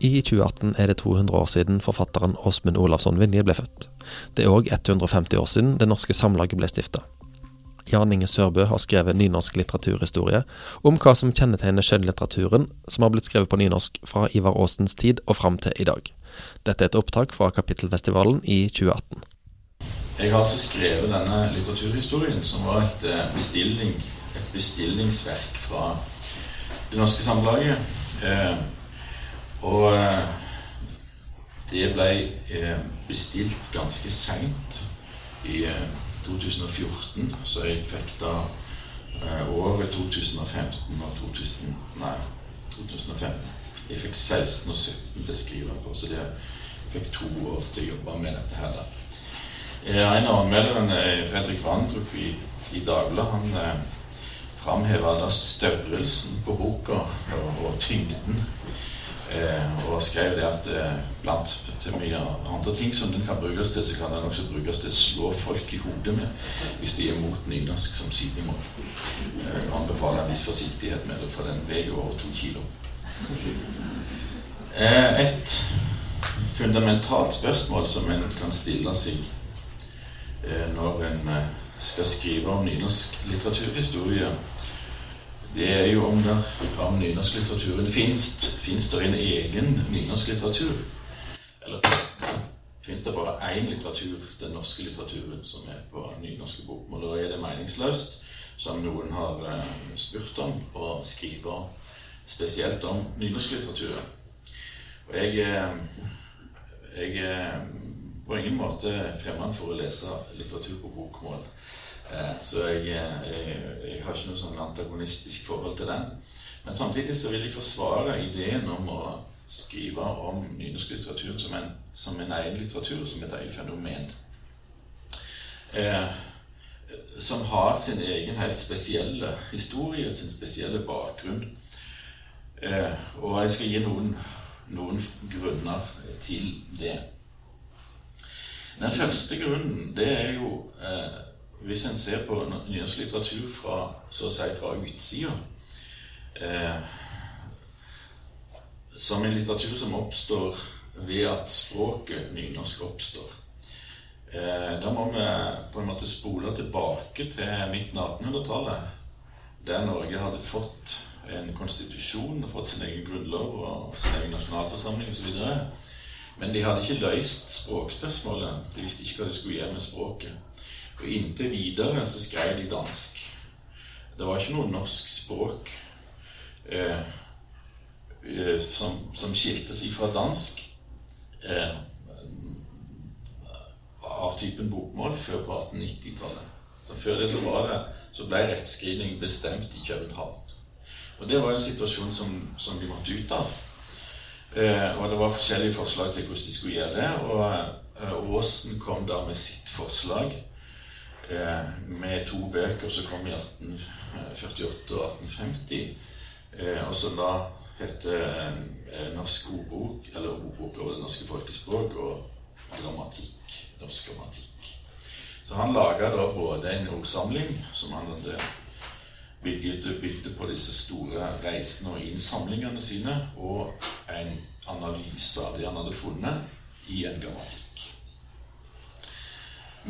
I 2018 er det 200 år siden forfatteren Åsmund Olavsson Vinje ble født. Det er òg 150 år siden Det Norske Samlaget ble stifta. Jan Inge Sørbø har skrevet nynorsk litteraturhistorie om hva som kjennetegner skjønnlitteraturen som har blitt skrevet på nynorsk fra Ivar Aasens tid og fram til i dag. Dette er et opptak fra Kapittelfestivalen i 2018. Jeg har altså skrevet denne litteraturhistorien, som var et, eh, bestilling, et bestillingsverk fra Det Norske Samlaget. Og eh, det ble eh, bestilt ganske seint i 2014, eh, så jeg fikk da året 2015 og 2000, nei, 2015. Jeg fikk 16 og 17 til å skrive på, så jeg fikk to år til å jobbe med dette her. da. En av anmelderne, Fredrik Vandrup i, i Dagbladet, han eh, framheva størrelsen på boka og, og tyngden Eh, og skrev det at eh, blant til mye andre ting som den kan brukes til, så kan den også brukes til å slå folk i hodet med hvis de er mot nynorsk som sidemål. Eh, anbefaler en viss forsiktighet med det, for den veier over to kilo. Eh, et fundamentalt spørsmål som en kan stille seg eh, når en eh, skal skrive om nynorsk litteraturhistorie, det er jo om, der, om nynorsklitteraturen fins. Fins det en egen nynorsklitteratur? Eller fins det bare én litteratur, den norske litteraturen, som er på nynorske bokmål? Da er det meningsløst, som noen har uh, spurt om, å skrive spesielt om nynorsklitteraturen. Og jeg, uh, jeg er på ingen måte fremmed for å lese litteratur på bokmål. Eh, så jeg, jeg, eh, jeg, har ikke noe sånn antagonistisk forhold til den. Men samtidig så vil jeg forsvare ideen om å skrive om nynorsklitteratur som, en, som en egen litteratur, som et eget fenomen. Eh, som har sin egen helt spesielle historie, sin spesielle bakgrunn. Eh, og jeg skal gi noen, noen grunner til det. Den første grunnen, det er jo eh, hvis en ser på nynorsk litteratur fra, så å si fra utsida eh, Som en litteratur som oppstår ved at språket nynorsk oppstår. Eh, da må vi på en måte spole tilbake til midten av 1800-tallet, der Norge hadde fått en konstitusjon, fått sin egen grunnlov og sin egen nasjonalforsamling osv. Men de hadde ikke løst språkspørsmålet. De visste ikke hva de skulle gjøre med språket. Og inntil videre så skrev de dansk. Det var ikke noe norsk språk eh, eh, som, som, skilte seg fra dansk eh, av typen bokmål før på 1890-tallet. Så Før det så var det, så ble rettskrivning bestemt i København. Og Det var en situasjon som, som de måtte ut av. Eh, og det var forskjellige forslag til hvordan de skulle gjøre det. Og eh, Aasen kom da med sitt forslag med to bøker som kom i 1848 og 1850, eh, og som da heter eh, Norsk ordbok, eller Ordbok over det norske folkespråk, og Grammatikk. Norsk grammatikk. Så han laga da både en ordsamling som han hadde bygget, bygde på disse store reisene og innsamlingene sine, og en analyse av det han hadde funnet i en grammatikk.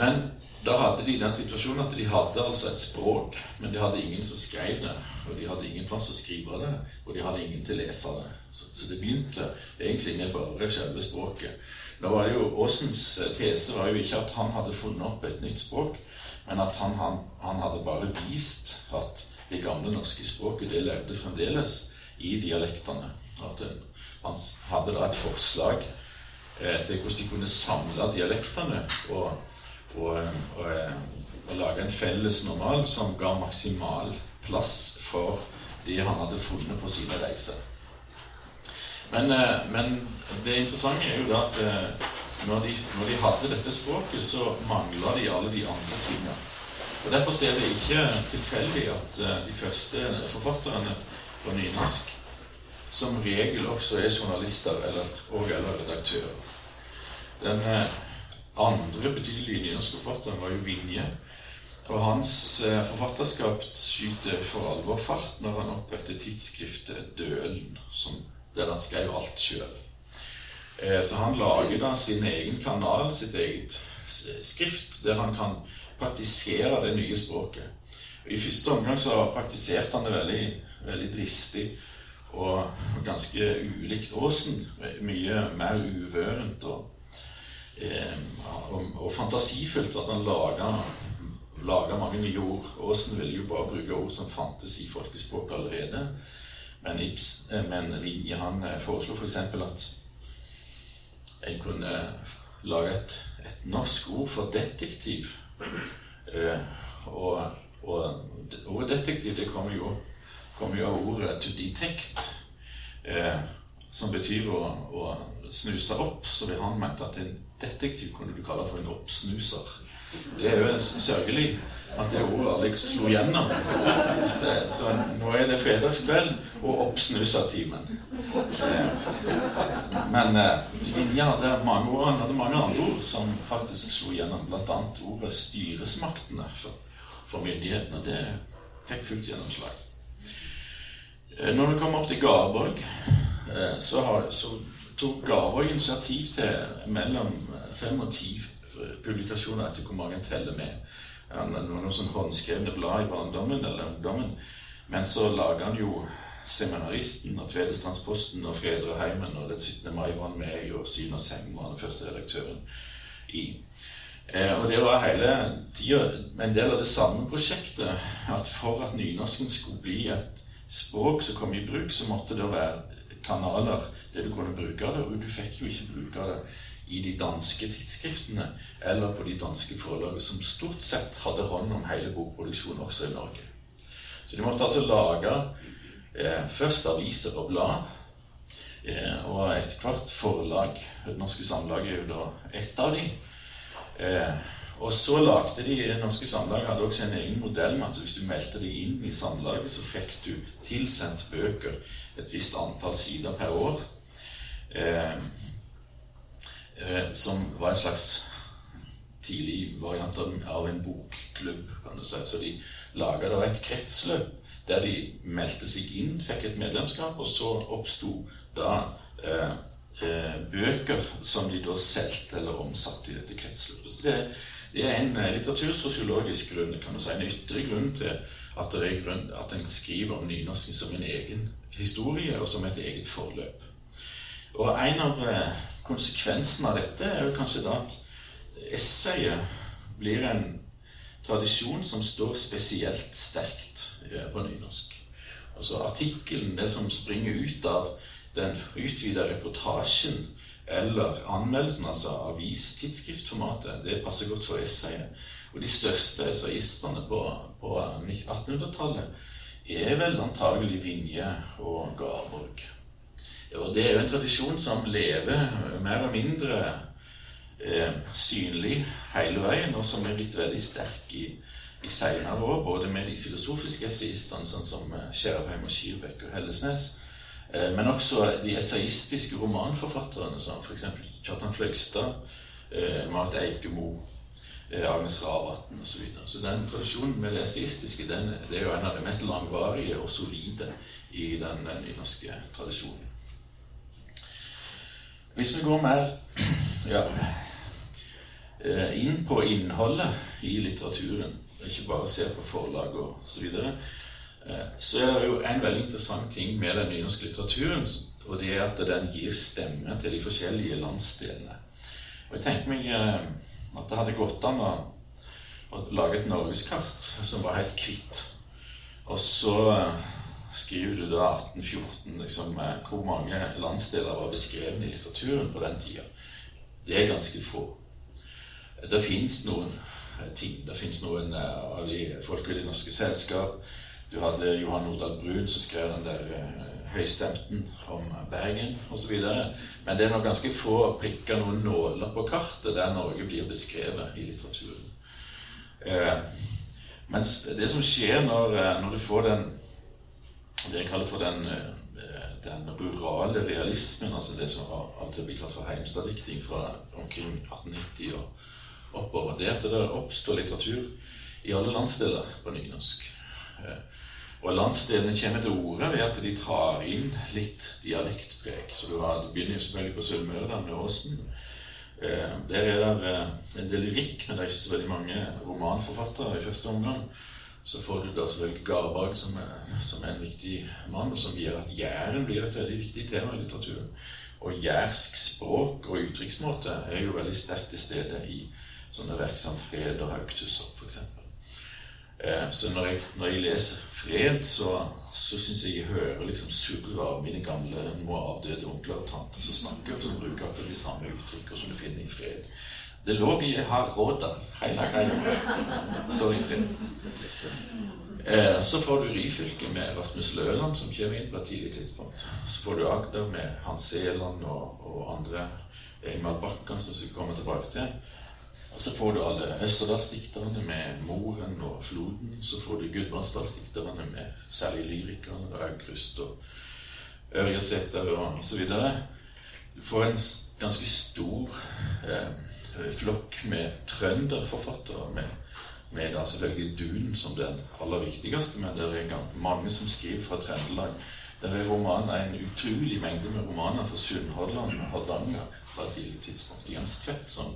Men da hadde de den situasjonen at de hadde altså et språk, men de hadde ingen som skrev det. Og de hadde ingen plass å skrive det, og de hadde ingen til å lese det. Så, så, det begynte egentlig med bare selve språket. Da var det jo, Aasens eh, tese var jo ikke at han hadde funnet opp et nytt språk, men at han, han, han hadde bare vist at det gamle norske språket det levde fremdeles i dialektene. At han hadde da et forslag eh, til hvordan de kunne samle dialektene. og og, og, og lage en felles normal som ga maksimal plass for det han hadde funnet på sine reiser. Men, eh, men det interessante er jo da at eh, når de, når de hadde dette språket, så mangla de alle de andre tingene. Og Derfor er det ikke tilfeldig at eh, de første forfatterne på nynorsk som regel også er journalister eller, og eller redaktører. Den andre betydelige nynorske forfatteren var jo Vinje. Og hans eh, forfatterskap skyter for alvor fart når han opprettet tidsskriftet Dølen, som, der han skrev alt sjøl. Eh, så han lager da sin egen kanal, sitt eget skrift, der han kan praktisere det nye språket. I første omgang så praktiserte han det veldig, veldig dristig og ganske ulikt Aasen. Mye mer uvørent og, eh, og, og, fantasifullt at han laga, mange nye ord. Aasen ville jo bare bruke ord som fantes i folkespråket allerede. Men, Ibs, eh, men Vinje han eh, foreslo f.eks. For at en kunne lage et, et, norsk ord for detektiv. Eh, og, og ordet detektiv det kommer jo, kommer jo av ordet 'to detect', eh, som betyr å, å, snuse opp. Så vi han mente at en detektiv kunne du kalle for en oppsnuser. Det er jo sørgelig at det ordet aldri slo gjennom. Så, nå er det fredagskveld og oppsnusa-timen. Eh, men Linja eh, hadde mange ord, han hadde mange andre ord som faktisk slo gjennom. Bl.a. ordet 'styresmaktene' for myndighetene. Det fikk fullt gjennomslag. Eh, når vi kommer opp til Garborg, så, har, så tok Garborg initiativ til mellom fem og ti publikasjoner etter hvor mange en teller med. Han hadde noen sånn håndskrevne blad i barndommen eller ungdommen. Men så laga han jo Seminaristen og Tvedestrandsposten og Fredreheimen og Den 17. mai var han med i, og Synas Heng var den første redaktøren i. Eh, og det var hele tida en del av det samme prosjektet at for at nynorsken skulle bli et språk som kom i bruk, så måtte det være kanaler der du kunne bruke det. Og du fikk jo ikke bruke det i de danske tidsskriftene eller på de danske forlagene, som stort sett hadde hånd om hele bokproduksjonen også i Norge. Så de måtte altså lage eh, først aviser og blad, eh, og etter hvert forlag. Det Norske Samlag er jo da ett av de. Eh, og så lagde de Det Norske Samlag hadde også en egen modell med at hvis du meldte deg inn i samlaget, så fikk du tilsendt bøker et visst antall sider per år. Eh, eh, som var en slags tidlig variant av en bokklubb, kan du si. Så de laga da et kretsløp der de meldte seg inn, fikk et medlemskap, og så oppsto da eh, eh, bøker som de da solgte eller omsatte i dette kretsløpet. Så det, det er en litteratursosiologisk grunn, kan du si, en ytre grunn til at, det grunn, at en skriver om nynorsken som en egen historie og som et eget forløp. Og en av konsekvensene av dette er jo kanskje da at essayet blir en tradisjon som står spesielt sterkt eh, på nynorsk. Altså Artikkelen, det som springer ut av den utvida reportasjen eller anmeldelsen, altså avistidsskriftformatet, det passer godt for essayet. Og de største essayistene på, på 1800-tallet er vel antagelig Vinje og Garborg. Og det er jo en tradisjon som lever mer eller mindre eh, synlig hele veien, og som er blitt veldig sterk i, i seinere år, både med de filosofiske essayistene, sånn som Skjærheim og Skirbekk og Hellesnes, eh, men også de essayistiske romanforfatterne, som f.eks. Kjartan Fløgstad, eh, Marit Eikemo, eh, Agnes Ravatn osv. Så, videre. så den tradisjonen med det essayistiske den, det er jo en av de mest langvarige og solide i den eh, nynorske tradisjonen. Hvis vi går mer ja, eh, inn på innholdet i litteraturen, ikke bare ser på forlag og så videre, eh, så er det jo en veldig interessant ting med den nynorske litteraturen, og det er at den gir stemme til de forskjellige landsdelene. Og jeg tenker meg eh, at det hadde gått an å, å lage et norgeskart som var helt hvitt. Og så skriver du da 1814 liksom, hvor mange landsdeler var beskrevet i litteraturen på den tida. Det er ganske få. Det fins noen eh, ting. Det fins noen uh, av de folka i Det Norske Selskap. Du hadde Johan Nordahl Brun som skrev den der høystemten om Bergen osv. Men det er nok ganske få prikker, noen nåler på kartet der Norge blir beskrevet i litteraturen. Uh, mens det som skjer når, når du får den det jeg kaller for den, eh, den rurale realismen, altså det som av og til blir kalt for heimstaddikting fra omkring 1890 og oppover, det er at det oppstår litteratur i alle landsdeler på nynorsk. Eh, Og landsdelene kommer til orde ved at de tar inn litt dialektpreg. Så du, har, du begynner selvfølgelig på Sunnmøre, med Åsen. Eh, der er det en del lyrikk, men det er ikke så veldig mange romanforfattere i første omgang. Så får du da selvfølgelig Garbarg, som er, som er en viktig mann, og som gjør at Jæren blir et veldig viktig tema i litteraturen. Og jærsk språk og uttrykksmåte er jo veldig sterkt til stede i sånne verk som Fred og Haugtusser, f.eks. Eh, så når jeg, når jeg, leser Fred, så, så syns jeg jeg hører liksom surret av mine gamle nå avdøde onkler og tanter som snakker, og som bruker akkurat de samme uttrykkene som du finner i Fred. Det lå i Harrodda, hele greia. Står i Fred. Eh, så får du Ryfylke med Rasmus Løland, som kommer inn på et tidlig tidspunkt. Så får du Agder med Hans Seland og, og andre. Ingmar Bakkan, som vi skal komme tilbake til. Så får du alle Østerdalsdikterne med Moren og Floden. Så får du Gudbrandsdalsdikterne med særlig lyrikerne og Aukrust og Ørjasæter og videre. Du får en ganske stor eh, flokk med trønderforfattere. Med, med da selvfølgelig Dun som den aller viktigste, men det er mange som skriver fra Trøndelag. Det er romaner, en utrolig mengde med romaner fra Sunnhordland og Hardanger fra et tidlig tidspunkt. Jens Tvedt, som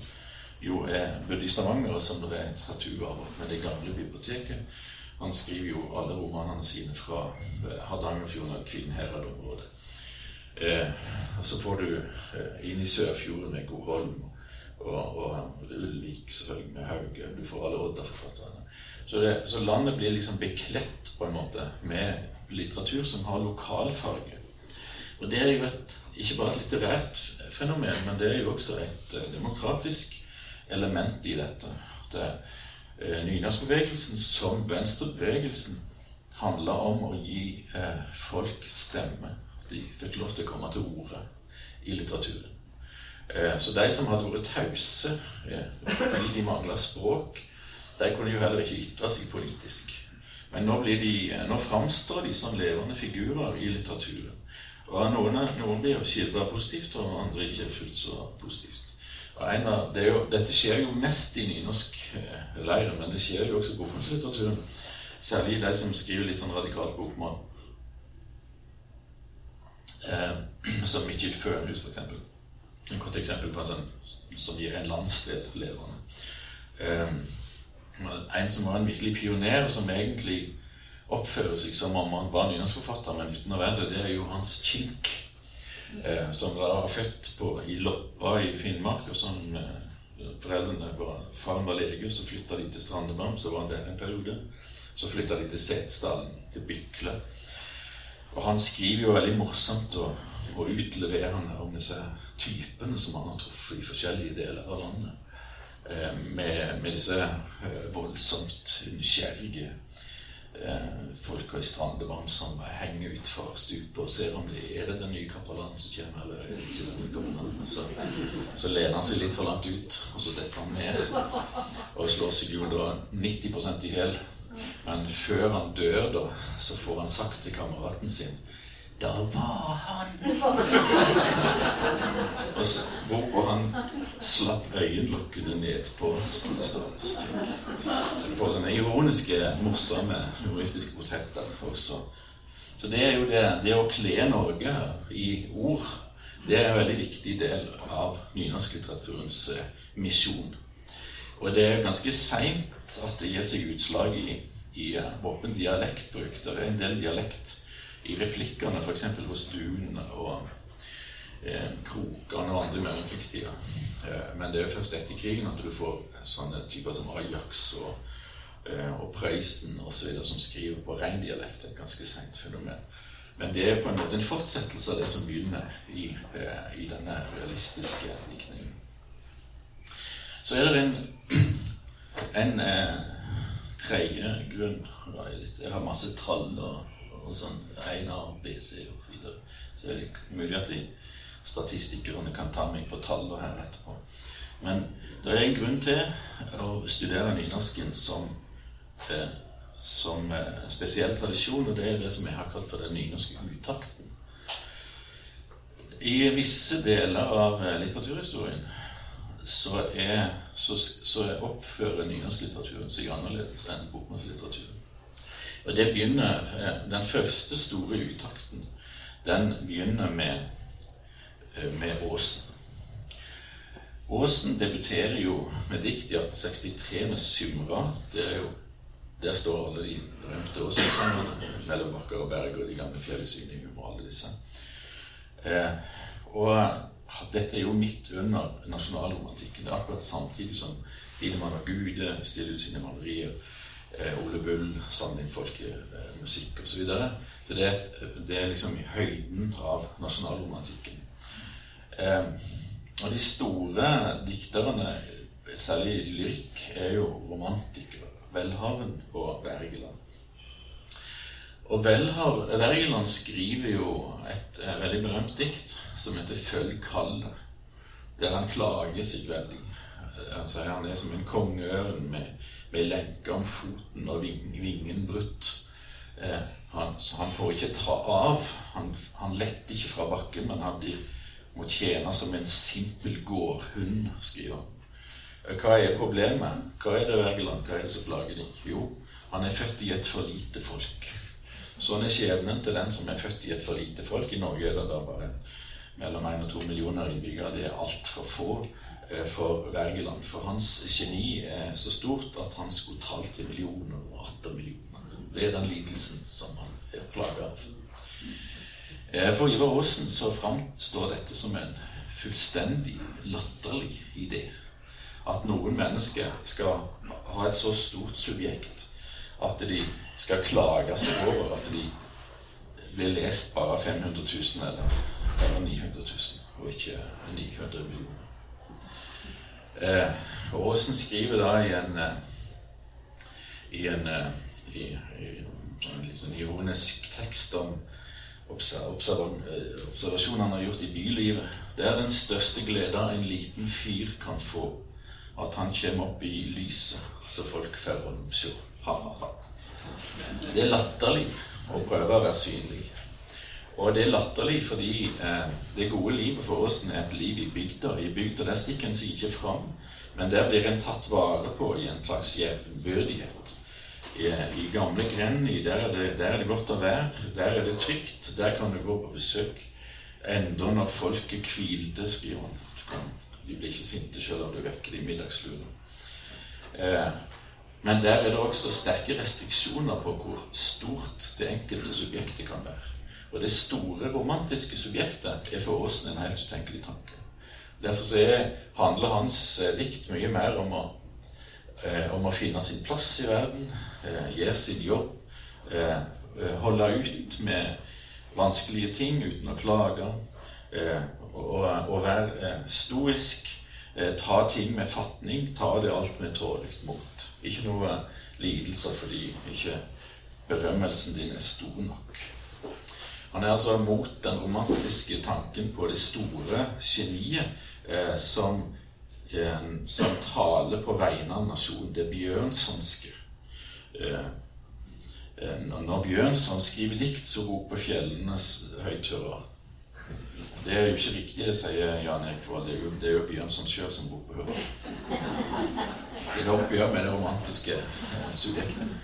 jo er bodde i Stavanger, og som det er en statue av med det gamle biblioteket. Han skriver jo alle romanene sine fra eh, Hardangerfjorden og Kvinnherad-området. Eh, og så får du eh, inn i Sørfjorden med Godholm og, og Ulvik selvfølgelig med Hauge. Du får alle Odda-forfatterne. Så, så, landet blir liksom bekledt på en måte med litteratur som har lokalfarge. Og det er jo et, ikke bare et litterært fenomen, men det er jo også et eh, demokratisk element i dette. Det, eh, Nynorskbevegelsen som venstrebevegelsen handla om å gi eh, folk stemme. De fikk lov til å komme til orde i litteraturen. Eh, så de som hadde vært tause eh, fordi de mangla språk, de kunne jo heller ikke ytre seg politisk. Men nå, de, eh, nå framstår de som levende figurer i litteraturen. Og noen, noen blir skildra positivt, og andre ikke fullt så positivt. Av, det jo, dette skjer jo mest i nynorskleiren, men det skjer jo også i bokmålslitteraturen. Særlig de som skriver litt sånn radikalt bokmål. Eh, som Mikkel Fønhus, f.eks. Et godt eksempel på en sånn som gir en landsdel levende. Um, en som var en virkelig pioner, som egentlig oppfører seg som om han var nynorskforfatter, men uten å være det, det er jo Hans Kink eh, som var født på, i Loppa i Finnmark. og som eh, foreldrene var, Faren var lege, så flytta de til Strandebarm, så var han der en periode. Så flytta de til Setesdalen, til Bykle. Og han skriver jo veldig morsomt og, og utleverende om disse typene som han har truffet i forskjellige deler av landet. Eh, med, med, disse eh, voldsomt nysgjerrige eh, folka i Strandevann som henger utfor stupet og ser om det er det den nye kapellanen som kommer, eller er det ikke den nye kapellanen. Så, så lener han seg litt for langt ut, og så detter han ned. Og slår seg jo da 90% i hjel. Men før han dør, da, så får han sagt til kameraten sin da var han og så, Hvorpå han slapp øyenlokkene ned på Så du får sånne ironiske, morsomme, humoristiske portretter også. Så det er jo det, det å kle Norge i ord det er en veldig viktig del av nynorsklitteraturens eh, misjon. Og det er ganske seint at det gir seg utslag i, i åpen dialektbruk. Det er en del dialekt i replikkene, f.eks. hos Dune og eh, Krokan og andre i mellomkrigstida. Eh, men det er jo først etter krigen at du får sånne typer som Ajax og, eh, og Prøysen osv. som skriver på ren dialekt. Et ganske seint fenomen. Men det er på en måte en fortsettelse av det som begynner i, eh, i denne realistiske diktningen. Så er det en, en eh, tredje grunn. Jeg har masse tall og og sånn Einar, BC og videre. Så er det mulig at de statistikerne kan ta meg på tallene her etterpå. Men det er en grunn til å studere nynorsken som, eh, som eh, spesiell tradisjon, og det er det som jeg har kalt for den nynorske utakten. I visse deler av eh, litteraturhistorien så, er, så, så oppfører nynorsklitteraturen seg annerledes enn bokmålslitteraturen. Og det begynner, eh, Den første store uttakten den begynner med, eh, med Åsen. Åsen debuterer jo med dikt i 1863 med 'Symra'. Det er jo, Der står alle de berømte Åsen-sangene. 'Mellom bakker og berg' og 'De gamle fjellsyningene' og alle disse. Eh, og dette er jo midt under nasjonalromantikken. Det er akkurat samtidig som Tidemann og Gude stiller ut sine malerier Ole Bull, samling folkemusikk osv. Så, videre. det det er liksom i høyden av nasjonalromantikken. Eh, og de store dikterne, særlig lyrikk, er jo romantikere. Welhaven og Wergeland. Og Wergeland skriver jo et eh, veldig berømt dikt som heter 'Følg kallet', der han klager seg veldig. Han sier han er som en kongeørn med med lenke om foten og vingen brutt. Eh, han, han, får ikke ta av. Han, han letter ikke fra bakken, men han blir, må tjene som en simpel gårdhund, skriver han. Eh, hva er problemet? Hva er det, Wergeland? Hva er det som plager deg? Jo, han er født i et for lite folk. Sånn er skjebnen til den som er født i et for lite folk. I Norge er det da bare mellom 1 og 2 millioner innbyggere. Det er altfor få. Eh, for Wergeland. For hans geni er så stort at han skulle talt i millioner og atter millioner. Det er den lidelsen som han er plaga av. Eh, for Ivar Aasen så framstår dette som en fullstendig latterlig idé. At noen mennesker skal ha et så stort subjekt at de skal klage seg over at de blir lest bare 500 000 eller, eller 900 000, og ikke 900 millioner. Eh, Aasen skriver da i en, eh, i en, eh, i, i en litt sånn ironisk tekst om observasjoner han har gjort i bylivet. Det er den største glede en liten fyr kan få, at han kommer opp i lyset, så folk får ham. Ha-ha-ha. Det er latterlig å prøve å være synlig. Og det er latterlig fordi eh, det gode livet for oss er et liv i bygda. I bygda der stikker en seg ikke fram, men der blir en tatt vare på i en slags jevnbyrdighet. I, i gamle Grenny, der er, det, der er det godt å være. Der er det trygt. Der kan du gå på besøk. Enda når folket hvilte, skriver han. De blir ikke sinte selv om du vekker dem i middagslua. Eh, men der er det også sterke restriksjoner på hvor stort det enkelte subjektet kan være. Og det store romantiske subjektet er for oss en helt utenkelig tanke. Derfor er, handler hans eh, dikt mye mer om å, eh, om å finne sin plass i verden, eh, gjøre sin jobb, eh, eh, holde ut med vanskelige ting uten å klage, eh, og, og, være stoisk, ta ting med fatning, ta det alt med tålelig mot. Ikke noe lidelser fordi ikke berømmelsen din er stor nok. Han er altså mot den romantiske tanken på det store geniet eh, som, eh, som, taler på vegne av nasjonen. Det bjørnsonske. Eh, eh når Bjørnson skriver dikt, så roper fjellenes høyt. Det er jo ikke riktig, det sier Jan Ekvold. Det er jo, Bjørnson sjøl som roper hører. Det er oppgjør med det romantiske subjektet.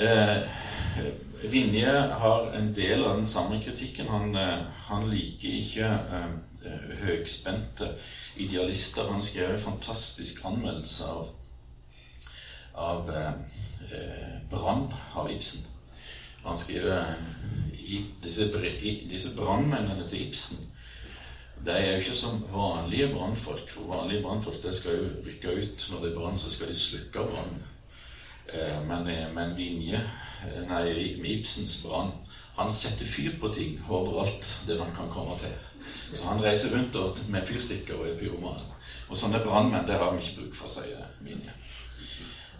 Eh, Vinje har en del av den samme kritikken. Han, eh, han liker ikke eh, høgspente idealister. Han skrev en fantastisk anmeldelse av, av eh, Brann av Ibsen. Han skriver i disse, disse brannmennene til Ibsen de er jo ikke som vanlige brannfolk. For vanlige brannfolk skal jo rykke ut når det er brann, så skal de slukke brannen. Eh, men, men Vinje Eh, nei, Ibsens brann. Han setter fyr på ting overalt det han kan komme til. Så han reiser rundt med fyrstikker og er pyroman. Og sånne brannmenn det har vi ikke bruk for, sier Vinje.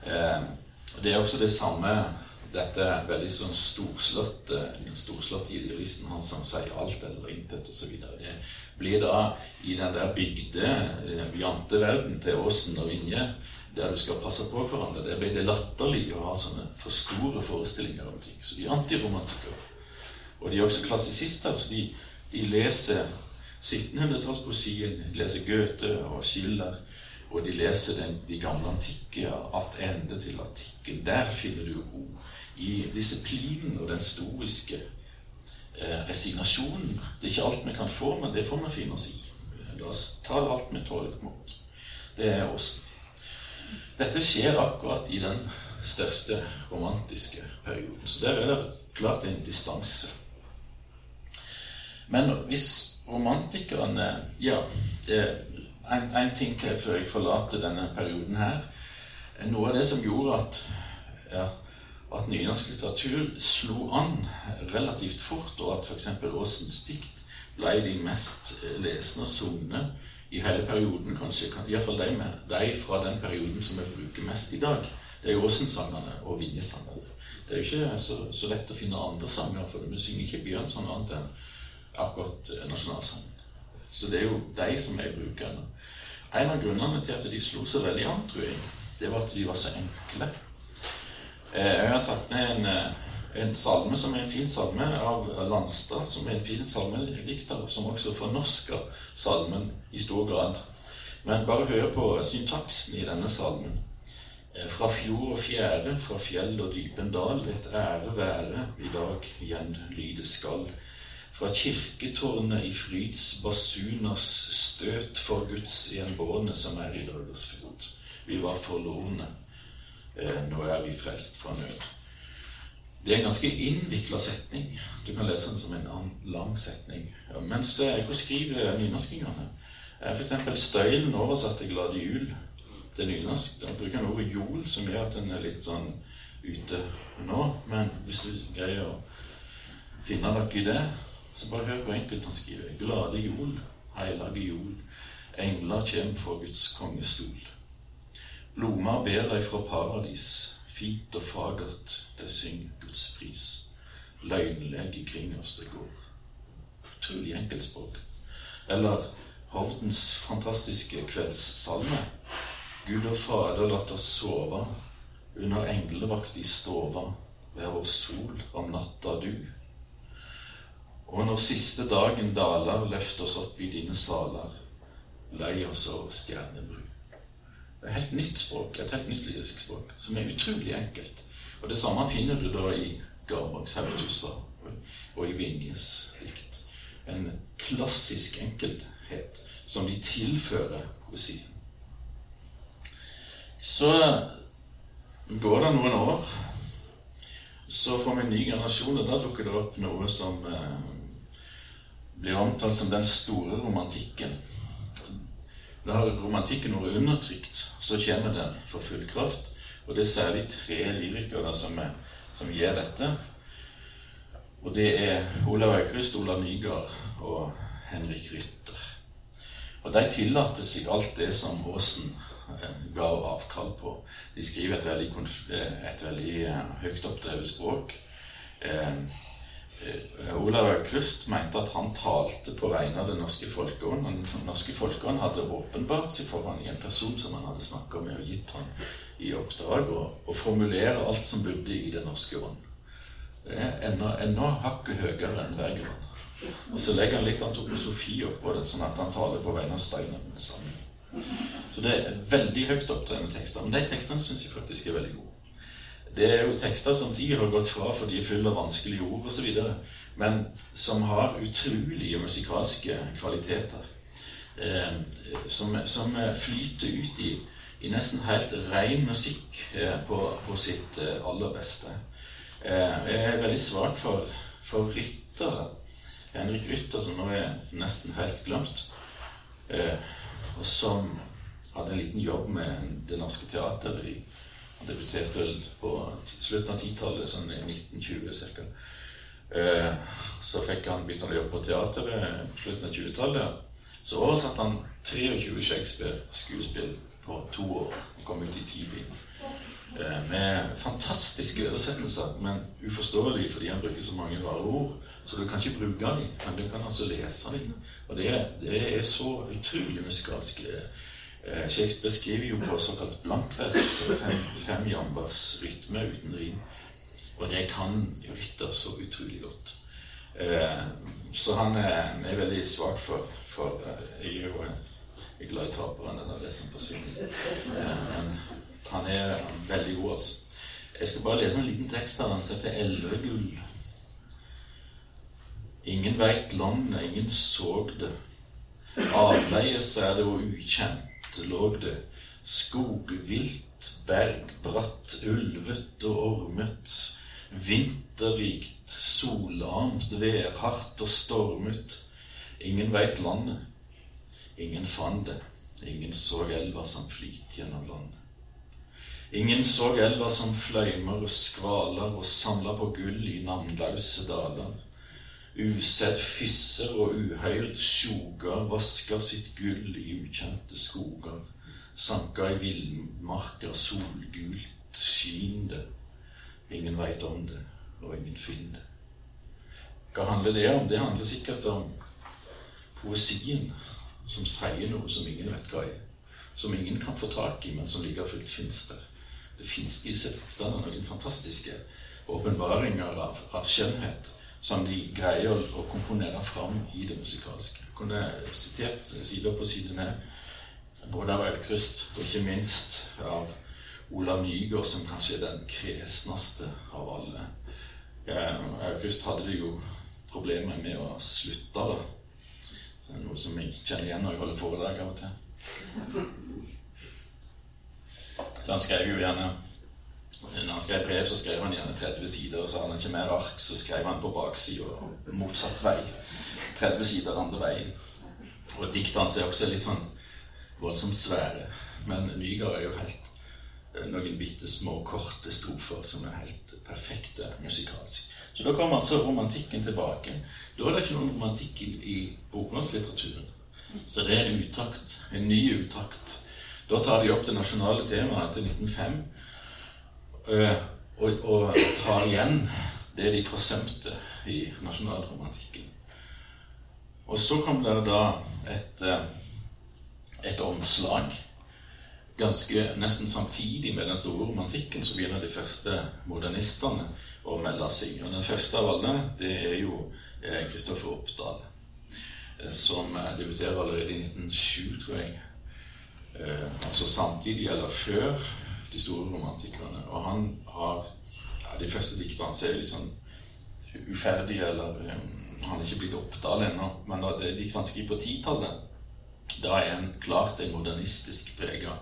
Eh, det er også det samme dette veldig sånn storslåtte storslått idealisten han som sier alt eller intet osv. Det blir da i den der bygde eh, janteverden til Åsen og Vinje der du skal passe på hverandre. Der blir det latterlig å ha sånne for store forestillinger om ting. Så de er antiromantikere. Og de er også klassisister, så de, de leser 1700-tallspoesien, leser Goethe og Schiller. Og de leser den, de gamle antikke attende til antikken. Der finner du ro. I disiplinen og den stoiske eh, resignasjonen. Det er ikke alt vi kan få, men det får vi finne oss i. La oss ta alt med mot. Det er oss. Dette skjer akkurat i den største romantiske perioden. Så der er det klart en distanse. Men hvis romantikerne Ja, en, en, ting til før jeg forlater denne perioden her. Noe av det som gjorde at, ja, at nynorsk litteratur slo an relativt fort, og at f.eks. Aasens dikt ble de mest lesende og sungne i hele perioden, kanskje. Iallfall de, med, de fra den perioden som vi bruker mest i dag. Det er jo Åsensangene og Vinjesangene. Det er jo ikke så, så, lett å finne andre sanger, for vi synger ikke Bjørnson annet enn akkurat eh, nasjonalsangen. Så det er jo de som er brukerne. En av grunnene til at de slo så veldig an, tror jeg, det var at de var så enkle. Eh, jeg har tatt med en, eh, en salme som er en fin salme av Landstad, som er en fin salmedikter, som også fornorsker salmen i stor grad. Men bare hør på syntaksen i denne salmen. Fra fjord og fjære, fra fjell og dypen dal, et ære være i dag igjen lyde skal fra kirketårnet i Fryds basuners støt for Guds gjenbårne som er i dagers fylt. Vi var forlorne, eh, nå er vi frelst fra nød. Det er en ganske innvikla setning. Du kan lese den som en lang setning. Ja, mens hvordan jeg skriver nynorskingene, er f.eks. Støylen oversatt til Glade jul til nynorsk. Da bruker han ordet jol, som gjør at den er litt sånn ute nå. Men hvis du greier å finne noe i det, så bare hør hvor enkelt han skriver. Glade jol, heilage jol, engler kjem for Guds kongestol. Blomar ber deg fra paradis, fint og fagert, det syng Guds pris. Løgnleg ikring oss det går. Utrolig enkelt språk. Eller Hovdens fantastiske kveldssalme. Gud og Fader, latt oss sove under englevakt i stova. Vær vår sol om natta du. Og når siste dagen daler, løft oss opp i dine saler. Lei oss over stjernebru. Et helt nytt språk, et helt nytt lyrisk språk, som er utrolig enkelt. Og Det samme finner du da i Garbaks Hautusa og i Vinjes dikt. En klassisk enkelthet som de tilfører poesien. Så går det noen år, så får vi en ny generasjon, og da dukker det opp noe som eh, blir omtalt som den store romantikken. Har romantikken vært undertrykt, så kommer den for full kraft. Og det er særlig tre lyrikere som, som gjør dette. Og det er Olav Aukrust, Olav Nygaard og Henrik Rytter. Og de tillater seg alt det som Aasen eh, ga avkall på. De skriver et veldig, et veldig eh, høyt oppdrevet språk. Eh, Eh, Olav Aukrust mente at han talte på vegne av den norske folkeånd. Den norske folkeånd hadde åpenbart seg for i en person som han hadde snakka med og gitt ham i oppdrag å formulere alt som bodde i den norske ånd. Det er enda, enda hakket høyere enn Wergeland. Og så legger han litt antroposofi oppå det, sånn at han taler på vegne av Steiner det. Så det er veldig høyt opptredende tekster. Men de tekstene syns jeg faktisk er veldig gode. Det er jo tekster som de har gått fra for de er fulle av vanskelige ord osv., men som har utrolige musikalske kvaliteter. Eh, som, som, flyter ut i, i, nesten helt ren musikk eh, på, på, sitt eh, aller beste. Eh, jeg er veldig svak for, for Rytter. Henrik Rytter, som nå er nesten helt glemt. Eh, og som hadde en liten jobb med Det Norske Teatret i debuterte vel på slutten av 10-tallet, sånn i 1920 ca. Eh, så fikk han begynte han å jobbe på teateret på slutten av 20-tallet. Så oversatte han 23 Shakespeare-skuespill på to år. og kom ut i ti. Eh, med fantastiske oversettelser, men uforståelig fordi han bruker så mange rare ord. Så du kan ikke bruke dem, men du kan altså lese dem. Og det det er så utrolig musikalsk. Eh, Shakespeare skriver jo på såkalt blankvers, fem, fem jambers rytme uten rim. Og det kan Rytter så utrolig godt. Eh, så han er, veldig svak for, for eh, Jeg er jo Jeg glad i taperne. Det er forsvinner. Men han er veldig god, altså. Jeg skal bare lese en liten tekst av han som heter 'Elvegull'. Ingen veit landet, ingen såg det. Avleies er det og ukjent låg det. Skogvilt, bergbratt, ulvet og ormet. Vinterrikt, solarmt, værhardt og stormet. Ingen veit landet. Ingen fant det. Ingen så elva som flyt gjennom landet. Ingen så elva som fløymer og skvaler og samler på gull i navnløse daler. Usett fysser og uhøyrd sjoger vasker sitt gull i ukjente skoger. Sanka i villmarker solgult skin det. Ingen veit om det, og ingen finner det. Hva handler det om? Det handler sikkert om poesien som sier noe som ingen vet hva er. Som ingen kan få tak i, men som like fullt fins der. Det fins i disse tekstene noen fantastiske åpenbaringer av, av, skjønnhet som de greier å, komponere fram i det musikalske. Jeg kunne sitert side og side ned både av Aukrust og ikke minst av Olav Nygaard, som kanskje er den kresneste av alle. Aukrust hadde det jo problemer med å slutte, da. Så det er noe som jeg kjenner igjen når jeg holder foredrag av og til. Så han skrev jo gjerne Når han skrev brev, så skrev han gjerne 30 sider. Og så hadde han ikke mer ark, så skrev han på baksida motsatt vei. 30 sider andre veien. Og diktene hans er også litt sånn voldsomt svære. Men Nygaard er jo helt eh, noen bitte små, korte strofer som er helt perfekte musikalsk. Så da kommer altså romantikken tilbake. Da er det ikke noen romantikk i, bokmålslitteraturen. Så det er en utakt. En ny utakt da tar de opp det nasjonale temaet etter 1905 og, og tar igjen det de forsømte i nasjonalromantikken. Og så kom det da et, et omslag ganske nesten samtidig med den store romantikken så begynner de første modernistene å melde seg. Og den første av alle, det er jo Kristoffer Oppdal. Som debuterer allerede i 1907, tror jeg altså samtidig eller før de store romantikerne. Og han har ja, De første diktene hans er litt sånn uferdige, eller um, Han er ikke blitt oppdaget ennå, men da det dikt han skriver på titallet, da er han klart en modernistisk prega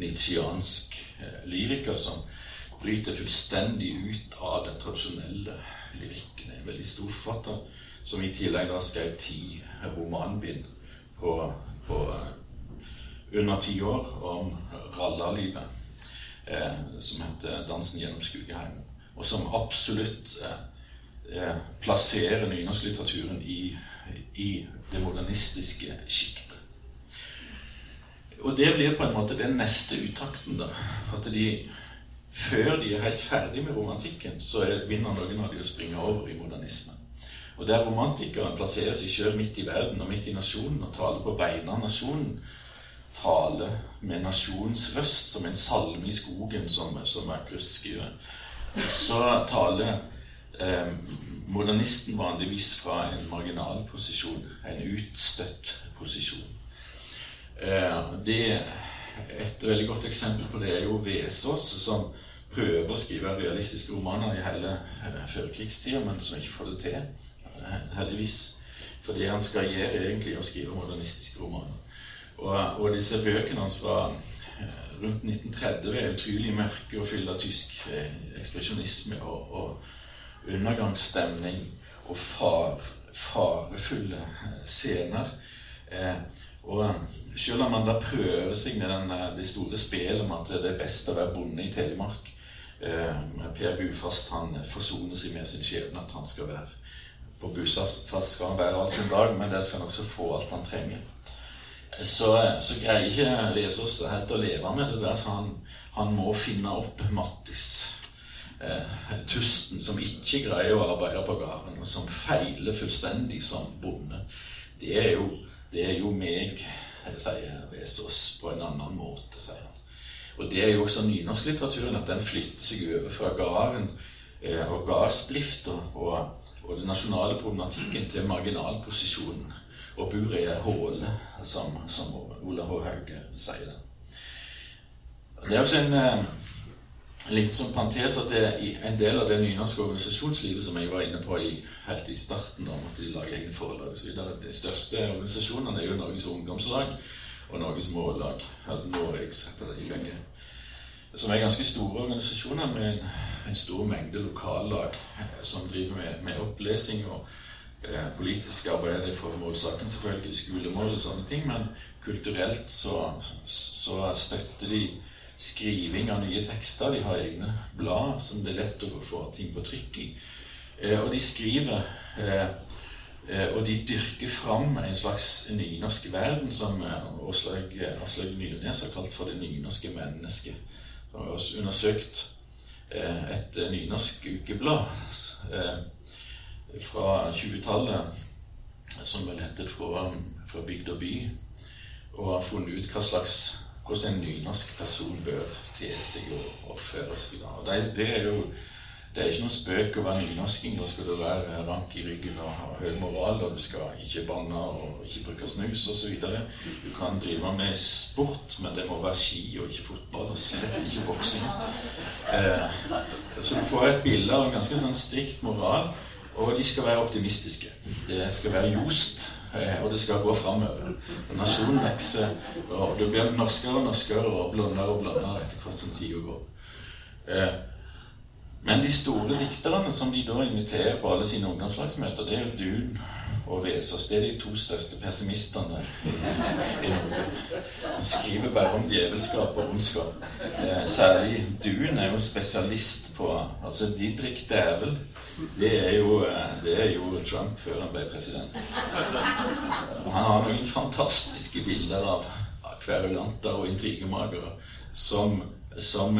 nitsjiansk eh, lyriker som bryter fullstendig ut av den tradisjonelle lyrikken. En veldig stor forfatter som i tillegg da skrev ti romanbind på, på under ti år om rallarlivet, eh, som heter 'Dansen gjennom Skugeheimen', og som absolutt eh, eh, plasserer nynorsklitteraturen i, i det modernistiske sjiktet. Og det blir på en måte den neste uttakten, da. At de før de er helt ferdig med romantikken, så er, vinner noen av de å springe over i modernismen. Og der romantikeren plasserer seg sjøl midt i verden og midt i nasjonen og taler på vegne av nasjonen, tale med nasjonens røst, som en salme i skogen, som, som Aukrust skriver, så taler eh, modernisten vanligvis fra en marginal posisjon, en utstøtt posisjon. Eh, det, et veldig godt eksempel på det er jo Vesaas, som prøver å skrive realistiske romaner i hele eh, førkrigstida, men som ikke får det til, heldigvis. For det han skal gjøre, egentlig, er å skrive modernistiske romaner. Og, og disse bøkene hans fra eh, rundt 1930 er utrolig mørke og fylt av tysk eh, ekspresjonisme og, og undergangsstemning og far, farefulle eh, scener. Eh, og selv om man da prøver seg med den, det store spelet om at det er best å være bonde i Telemark eh, Per Bufast han forsoner seg med sin skjebne at han skal være på Bufast skal han være all sin dag, men der skal han også få alt han trenger så, så greier ikke Jesus helt å leve med det der, så han, han må finne opp Mattis. Eh, tusten som ikke greier å arbeide på gården, og som feiler fullstendig som bonde. Det er jo, det er jo meg, sier Vesaas, på en annen måte, sier han. Og det er jo også nynorsklitteraturen, at den flytter seg over fra gården eh, og gardsdrifta og, og den nasjonale problematikken til marginalposisjonen og bor i ei håle, som, som Ola H. Hauge sier det. Det er også en eh, litt sånn parentes at det er en del av det nynorske organisasjonslivet som jeg var inne på i, helt i starten, da måtte de lage egne forelag osv. De største organisasjonene er jo Norges Ungdomslag og Norges Mållag. Altså Noregs heter det i begge. Som er ganske store organisasjoner med en, en stor mengde lokallag eh, som driver med, med opplesing og eh, politisk arbeid for målsaken, selvfølgelig, skolemål og sånne ting. Men kulturelt så, så støtter de skriving av nye tekster. De har egne blad som det er lett å få ting på trykk i. Eh, og de skriver eh, eh, Og de dyrker fram en slags nynorsk verden som Aslaug, Aslaug Myrnes har kalt for det nynorske mennesket. De har også undersøkt et nynorsk ukeblad fra 20-tallet som vel heter fra, fra bygd og by, og har funnet ut hva slags hvordan en nynorsk person bør te seg og oppføre seg. Og det, det, er jo det er ikke noe spøk å være nynorsking. Da skal du være rank i ryggen og ha høy moral, og du skal ikke banne og ikke bruke snus osv. Du kan drive med sport, men det må være ski og ikke fotball, og slett ikke boksing. Eh, så du får et bilde av en ganske sånn strikt moral, og de skal være optimistiske. Det skal være jost. Eh, og det skal gå framover. Nasjonen vokser, og det blir norskere og norskere og blondere og blondere etter hvert som tida går. Men de store dikterne som de da inviterer på alle sine ungdomslagsmøter, det er jo Dun og Vesaas. Det er de to største pessimistene i Norge. Han skriver bare om djevelskap og ondskap. Eh, særlig Dun er jo spesialist på Altså Didrik Dævel det er, jo, eh, det er jo Trump før han ble president. Han har noen fantastiske bilder av kverulanter og intrigemagere som, som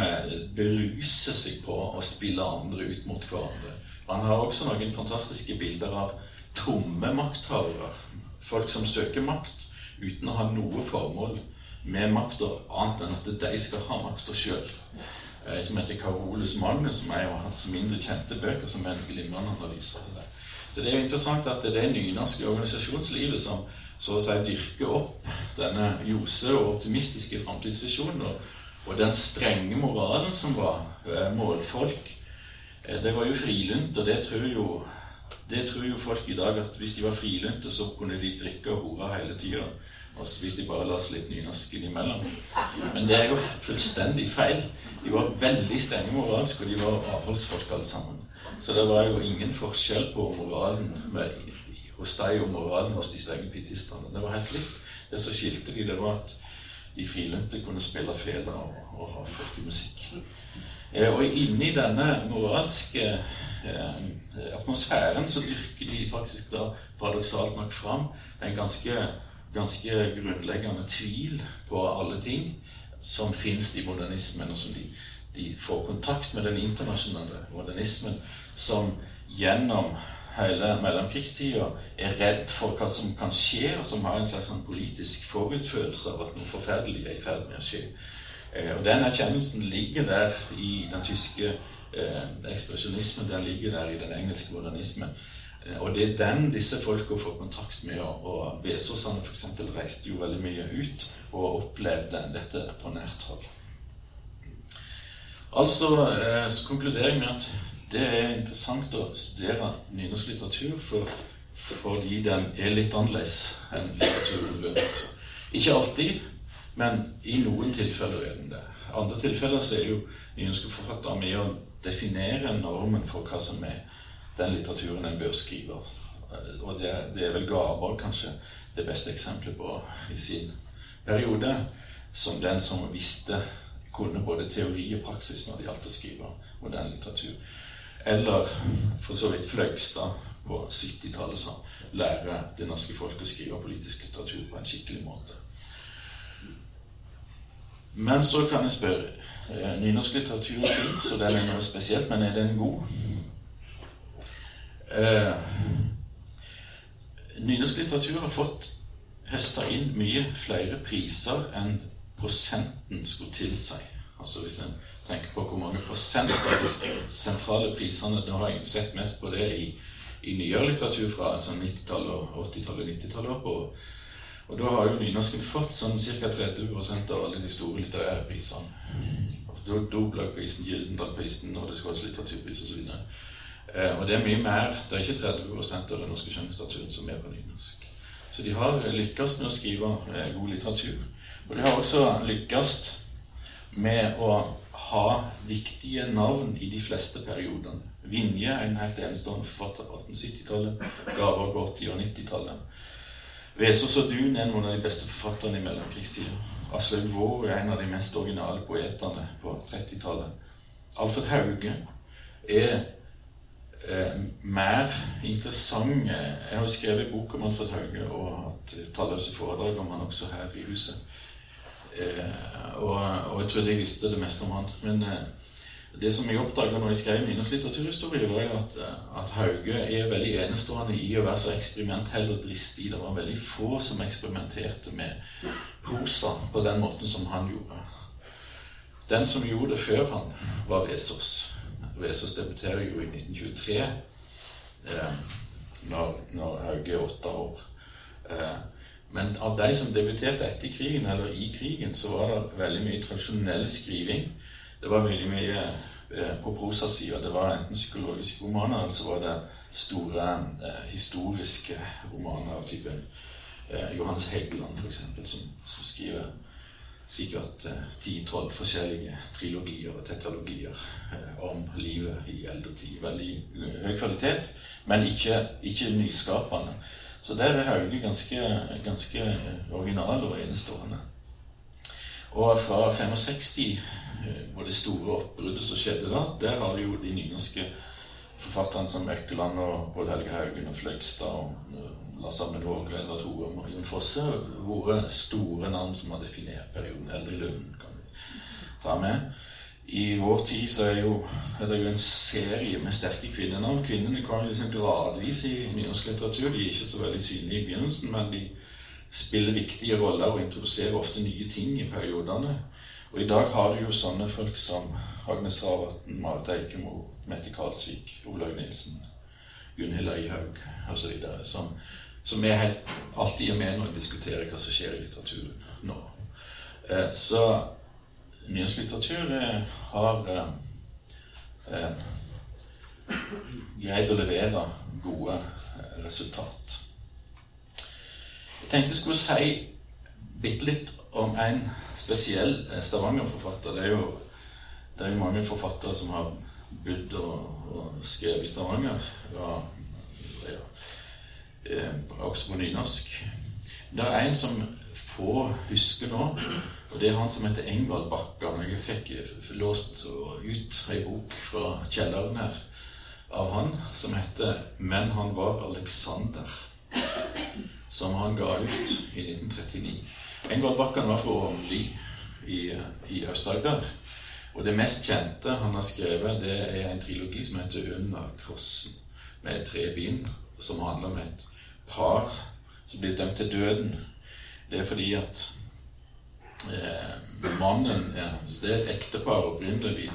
beruser seg på å spille andre ut mot hverandre. Han har også noen fantastiske bilder av tomme makthavere. Folk som søker makt uten å ha noe formål med makta annet enn at de skal ha makta sjøl. Som heter Carolus Magnus, som er jo hans mindre kjente bøker, som er en glimrende analyse av det. Så det er jo interessant at det er nynorske organisasjonslivet som så å si dyrker opp denne ljose og optimistiske framtidsvisjonen, og, den strenge moralen som var eh, målfolk. Eh, det var jo frilunt, og det tror jo det tror jo folk i dag at hvis de var frilunte, så kunne de drikke og hore hele tida. Hvis de bare la oss litt nynorsk innimellom. Men det er jo fullstendig feil. De var veldig strenge moralsk, og de var avholdsfolk alle sammen. Så det var jo ingen forskjell på moralen med, hos deg og moralen hos de strenge pietistene. Det var helt likt. Det som skilte de, det var at de frilynte kunne spille fele og, og ha folkemusikk. Eh, og inni denne moralske eh, atmosfæren så dyrker de faktisk da paradoksalt nok fram en ganske ganske grunnleggende tvil på alle ting som fins i modernismen, og som de, de, får kontakt med den internasjonale modernismen, som gjennom hele mellomkrigstida er redd for hva som kan skje, og som har en slags sånn politisk forutfølelse av at noe forferdelig er i ferd med å skje. Eh, og Den erkjennelsen ligger der i den tyske eh, ekspresjonismen, den ligger der i den engelske modernismen. Eh, og det er den disse folka får kontakt med. Og Vesaasene f.eks. reiste jo veldig mye ut og opplevde dette på nært hold. Altså eh, så konkluderer jeg med at det er interessant å studere nynorsk litteratur for, fordi den er litt annerledes enn litteraturen rundt. Ikke alltid, men i noen tilfeller er den det. andre tilfeller så er jo nynorske forfattere med å definere normen for hva som er den litteraturen en bør skrive. Og det, det er vel Gaber kanskje det beste eksempelet på i sin periode, som den som visste kunne både teori og praksis når det gjaldt å skrive moderne litteratur. Eller for så vidt Fløgstad på 70-tallet, som lærer det norske folk å skrive politisk litteratur på en skikkelig måte. Men så kan jeg spørre eh, Nynorsk litteratur fins, og den er noe spesielt, men er den god? eh, Nynorsk litteratur har fått høsta inn mye flere priser enn prosenten skulle tilsi. Altså Hvis en tenker på hvor mange prosent av de sentrale prisene Da har jeg sett mest på det i, i nyere litteratur fra altså 90-tallet, 80-tallet, og 90-tallet oppover. Og da har jo nynorsken fått sånn ca. 30 av alle de store litterære prisene. Dobelagprisen, Gyldendalprisen, Nordisk råds litteraturpris osv. Eh, og det er mye mer. Det er ikke 30 av den norske skjønnlitteraturen som er på nynorsk. Så de har lykkes med å skrive eh, god litteratur. Og de har også lykkes med å ha viktige navn i de fleste periodene. Vinje er en helt enestående forfatter på 1870-tallet. Gaver på 80- og 90-tallet. Vesaas og Dun er noen av de beste forfatterne i mellomkrigstida. Aslaug Vår er en av de mest originale poetene på 30-tallet. Alfred Hauge er eh, mer interessant Jeg har jo skrevet bok om Alfred Hauge og hatt talløse foredrag om han også her i huset. Eh, og, og, jeg trodde jeg visste det meste om han. Men eh, det som jeg oppdaga når jeg skrev Nynorsk litteraturhistorie, var at, at, Hauge er veldig enestående i å være så eksperimentell og dristig. Det var veldig få som eksperimenterte med prosa på den måten som han gjorde. Den som gjorde det før han, var Vesaas. Vesaas debuterer jo i 1923, eh, når, når, Hauge er åtte år. Eh, men av de som debuterte etter krigen, eller i krigen, så var det veldig mye tradisjonell skriving det var veldig mye eh, på prosasida. Det var enten psykologiske romaner, eller så var det store eh, historiske romaner av typen eh, Johans Heggeland, f.eks., som, som skriver sikkert ti-tolv eh, forskjellige trilogier og tetralogier eh, om livet i eldre tid. Veldig eh, høy kvalitet, men ikke, ikke nyskapende. Så der er Hauge ganske, ganske original og enestående. Og fra 65 og det store oppbruddet som skjedde da, der har du jo de nynorske forfatterne som Økkeland og Bård Helge Haugen og Fløgstad og uh, Lars Amund Våge, Eldar Torum og Jon Fosse vært store navn som har definert perioden. Eldre Lund kan vi ta med. I vår tid så er, jo, er det jo en serie med sterke kvinnenavn. Kvinnene kommer liksom gradvis i nynorsk litteratur. De er ikke så veldig synlige i begynnelsen, men de spiller viktige roller og introduserer ofte nye ting i periodene. Og i dag har du jo sånne folk som Agnes Ravatn, Marit Eikemo, Mette Karlsvik, Olaug Nilsen, Gunhild Øyhaug osv. Som, som er helt, alltid er med når vi diskuterer hva som skjer i litteraturen nå. Eh, så nyhetslitteratur eh, har eh, eh, greid å levere gode eh, resultat. Jeg tenkte jeg skulle si bitte litt om en spesiell Stavanger-forfatter. Det det er jo mange forfattere som har bodd og, og skrevet i Stavanger. Og, ja, også på nynorsk. Det er en som få husker nå, og det er han som heter Engvald Bakkan. Jeg fikk låst ut ei bok fra kjelleren her av han som heter 'Men han var Alexander', som han ga ut i 1939. Engvald Bakkan var fra Åmli i, i Aust-Agder. Og det mest kjente han har skrevet, det er en trilogi som heter 'Under krossen', med tre bind, som handler om et par som blir dømt til døden. Det er fordi at mannen ja, Det er et ektepar opprinnelig.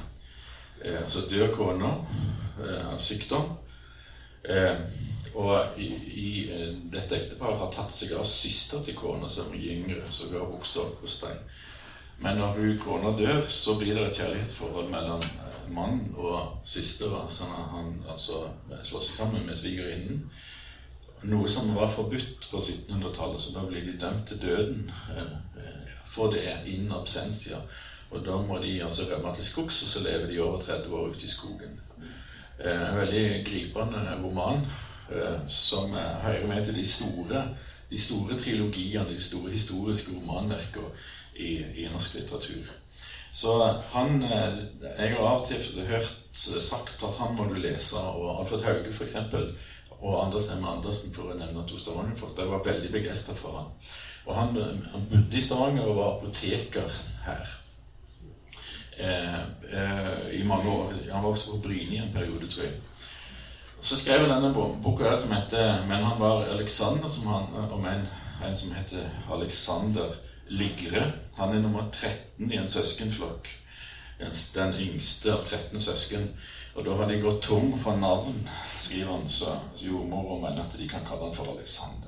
Eh, så dør kona eh, av sykdom. Eh, og i, i, eh, dette ekteparet har tatt seg av søster til kona, som er yngre, som har vokst opp hos dem. Men når hun kona dør, så blir det et kjærlighetsforhold mellom mannen mann og søstera. Sånn at han altså slår seg sammen med svigerinnen. Noe som var forbudt på 1700-tallet, så da blir de dømt til døden eh, for det in absentia. Og da må de altså rømme til skogs, og så lever de over 30 år ute i skogen. En veldig gripende roman Eh, som hører med til de store, de store trilogiene, de store historiske romanverkene i, i, norsk litteratur. Så han eh, Jeg har av og til hørt sagt at han må du lese, og Alfred Hauge f.eks. Og Anders M. Andersen, for å nevne to Stavanger-folk. De var veldig begeistra for han. Og han, han, bodde i Stavanger og var apoteker her. Eh, eh, I mange år. Han var også på Bryne i en periode, tror jeg. Så skrev jeg denne boka som heter 'Men han var Alexander', som han, om en, en som heter Alexander Lygre. Han er nummer 13 i en søskenflokk. Den yngste av 13 søsken. Og da har de gått tom for navn, skriver han, så jordmora mener at de kan kalle han for Alexander.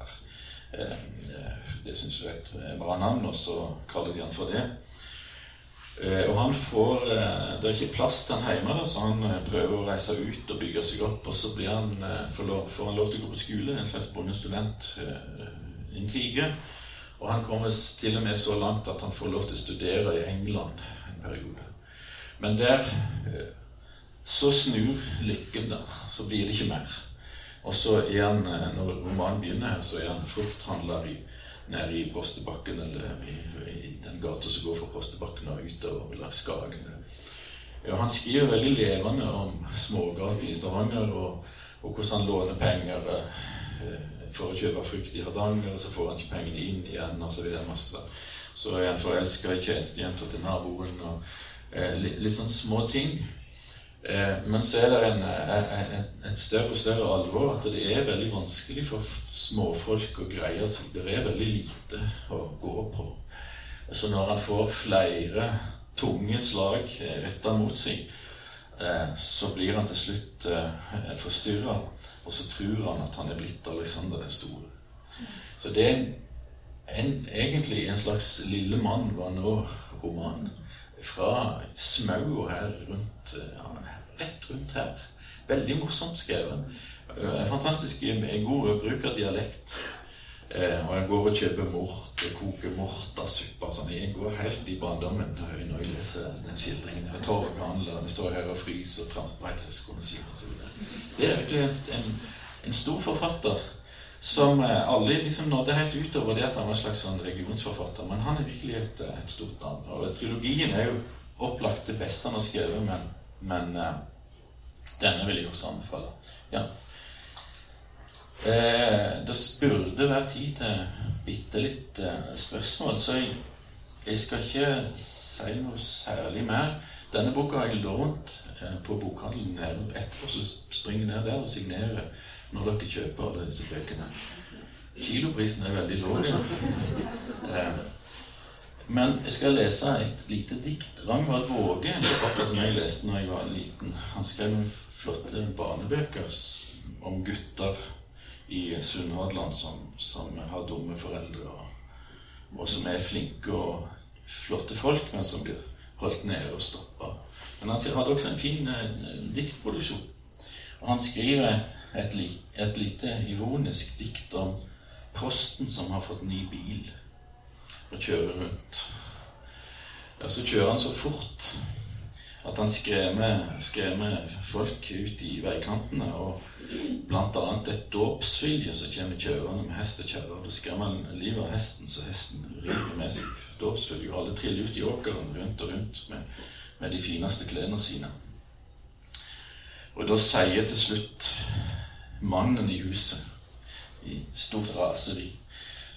Eh, eh, det syns jeg er et bra navn, og så kaller de han for det. Og han får Det er ikke plass til han hjemme, da, så han prøver å reise ut og bygge seg opp. Og så han, får, lov, får han lov til å gå på skole, en slags bondestudent. Intrige. Og han kommer til og med så langt at han får lov til å studere i England en periode. Men der eh, så snur lykken, da. Så blir det ikke mer. Og så er eh, når romanen begynner her, så er han frukthandler i, nede i Prostebakken, eller i, i den gata som går fra Prostebakken og utover langs Skagen. Ja, han skriver veldig levende om smågatene i Stavanger, og, og, hvordan han låner penger. Eh, for å kjøpe frukt i Hardanger, så får han ikke pengene inn igjen. og Så, videre, så er han forelska i tjenestejenta til naboen. og eh, litt, litt sånn små ting. Eh, men så er det en, en, eh, et større og større alvor at det er veldig vanskelig for småfolk å greie seg. Det er veldig lite å gå på. Så når han får flere tunge slag eh, retta mot seg, eh, så blir han til slutt eh, forstyrra. Og så tror han at han er blitt Alexander den store. Så det er en, en, egentlig en slags Lille mann var nå-roman. Fra Smau her rundt ja, Rett rundt her. Veldig morsomt skrevet. En fantastisk god bruk av dialekt. Eh, og jeg går og kjøper mort og koker mortasuppe. Sånn. Jeg går helt i barndommen når jeg leser den skildringen. Jeg torghandlerne står her og fryser og tramper i sine. Det er virkelig en, en, stor forfatter som alle liksom nådde helt utover det at han var en slags sånn regionsforfatter. Men han er virkelig et, et stort navn. Og trilogien er jo opplagt det beste han har skrevet, men, men eh, denne vil jeg også anbefale. Ja. Eh, det burde være tid til bitte litt eh, spørsmål, så jeg, jeg, skal ikke si noe særlig mer. Denne boka har jeg lånt eh, på bokhandelen her. Etterpå så springer jeg ned der og signerer når dere kjøper disse bøkene. Kiloprisen er veldig lav. Eh, men jeg skal lese et lite dikt. Ragnvald Våge, en som jeg leste da jeg var liten, han skrev flotte barnebøker om gutter i Sunnhordland som, som, har dumme foreldre, og, og, som er flinke og flotte folk, men som blir holdt nede og stoppa. Men han hadde også en fin eh, diktproduksjon. Og han skriver et, et, lite ironisk dikt om posten som har fått ny bil og kjører rundt. Ja, så kjører han så fort at han skremmer, skremmer folk ut i veikantene. Og blant annet et dåpsfylje som kommer kjørende med hest og kjerre. Da skremmer han livet av hesten, så hesten river med seg dåpsfylje. Og alle triller ut i åkeren rundt og rundt med, med de fineste klærne sine. Og da sier til slutt mannen i huset i stort raseri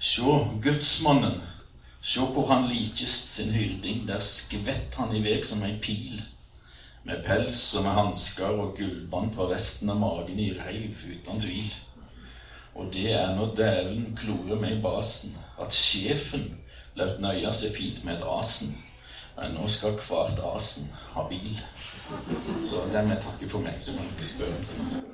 Se, gudsmannen, sjå hvor han likest sin hyrding, der skvett han i vek som ei pil med pels og med hansker og gullbånd på resten av magen i reiv, uten tvil. Og det er når dæven klorer meg i basen, at sjefen laut nøye seg fint med et asen. Men nå skal hvert asen ha bil. Så dermed takker for meg, så må dere spørre om ting.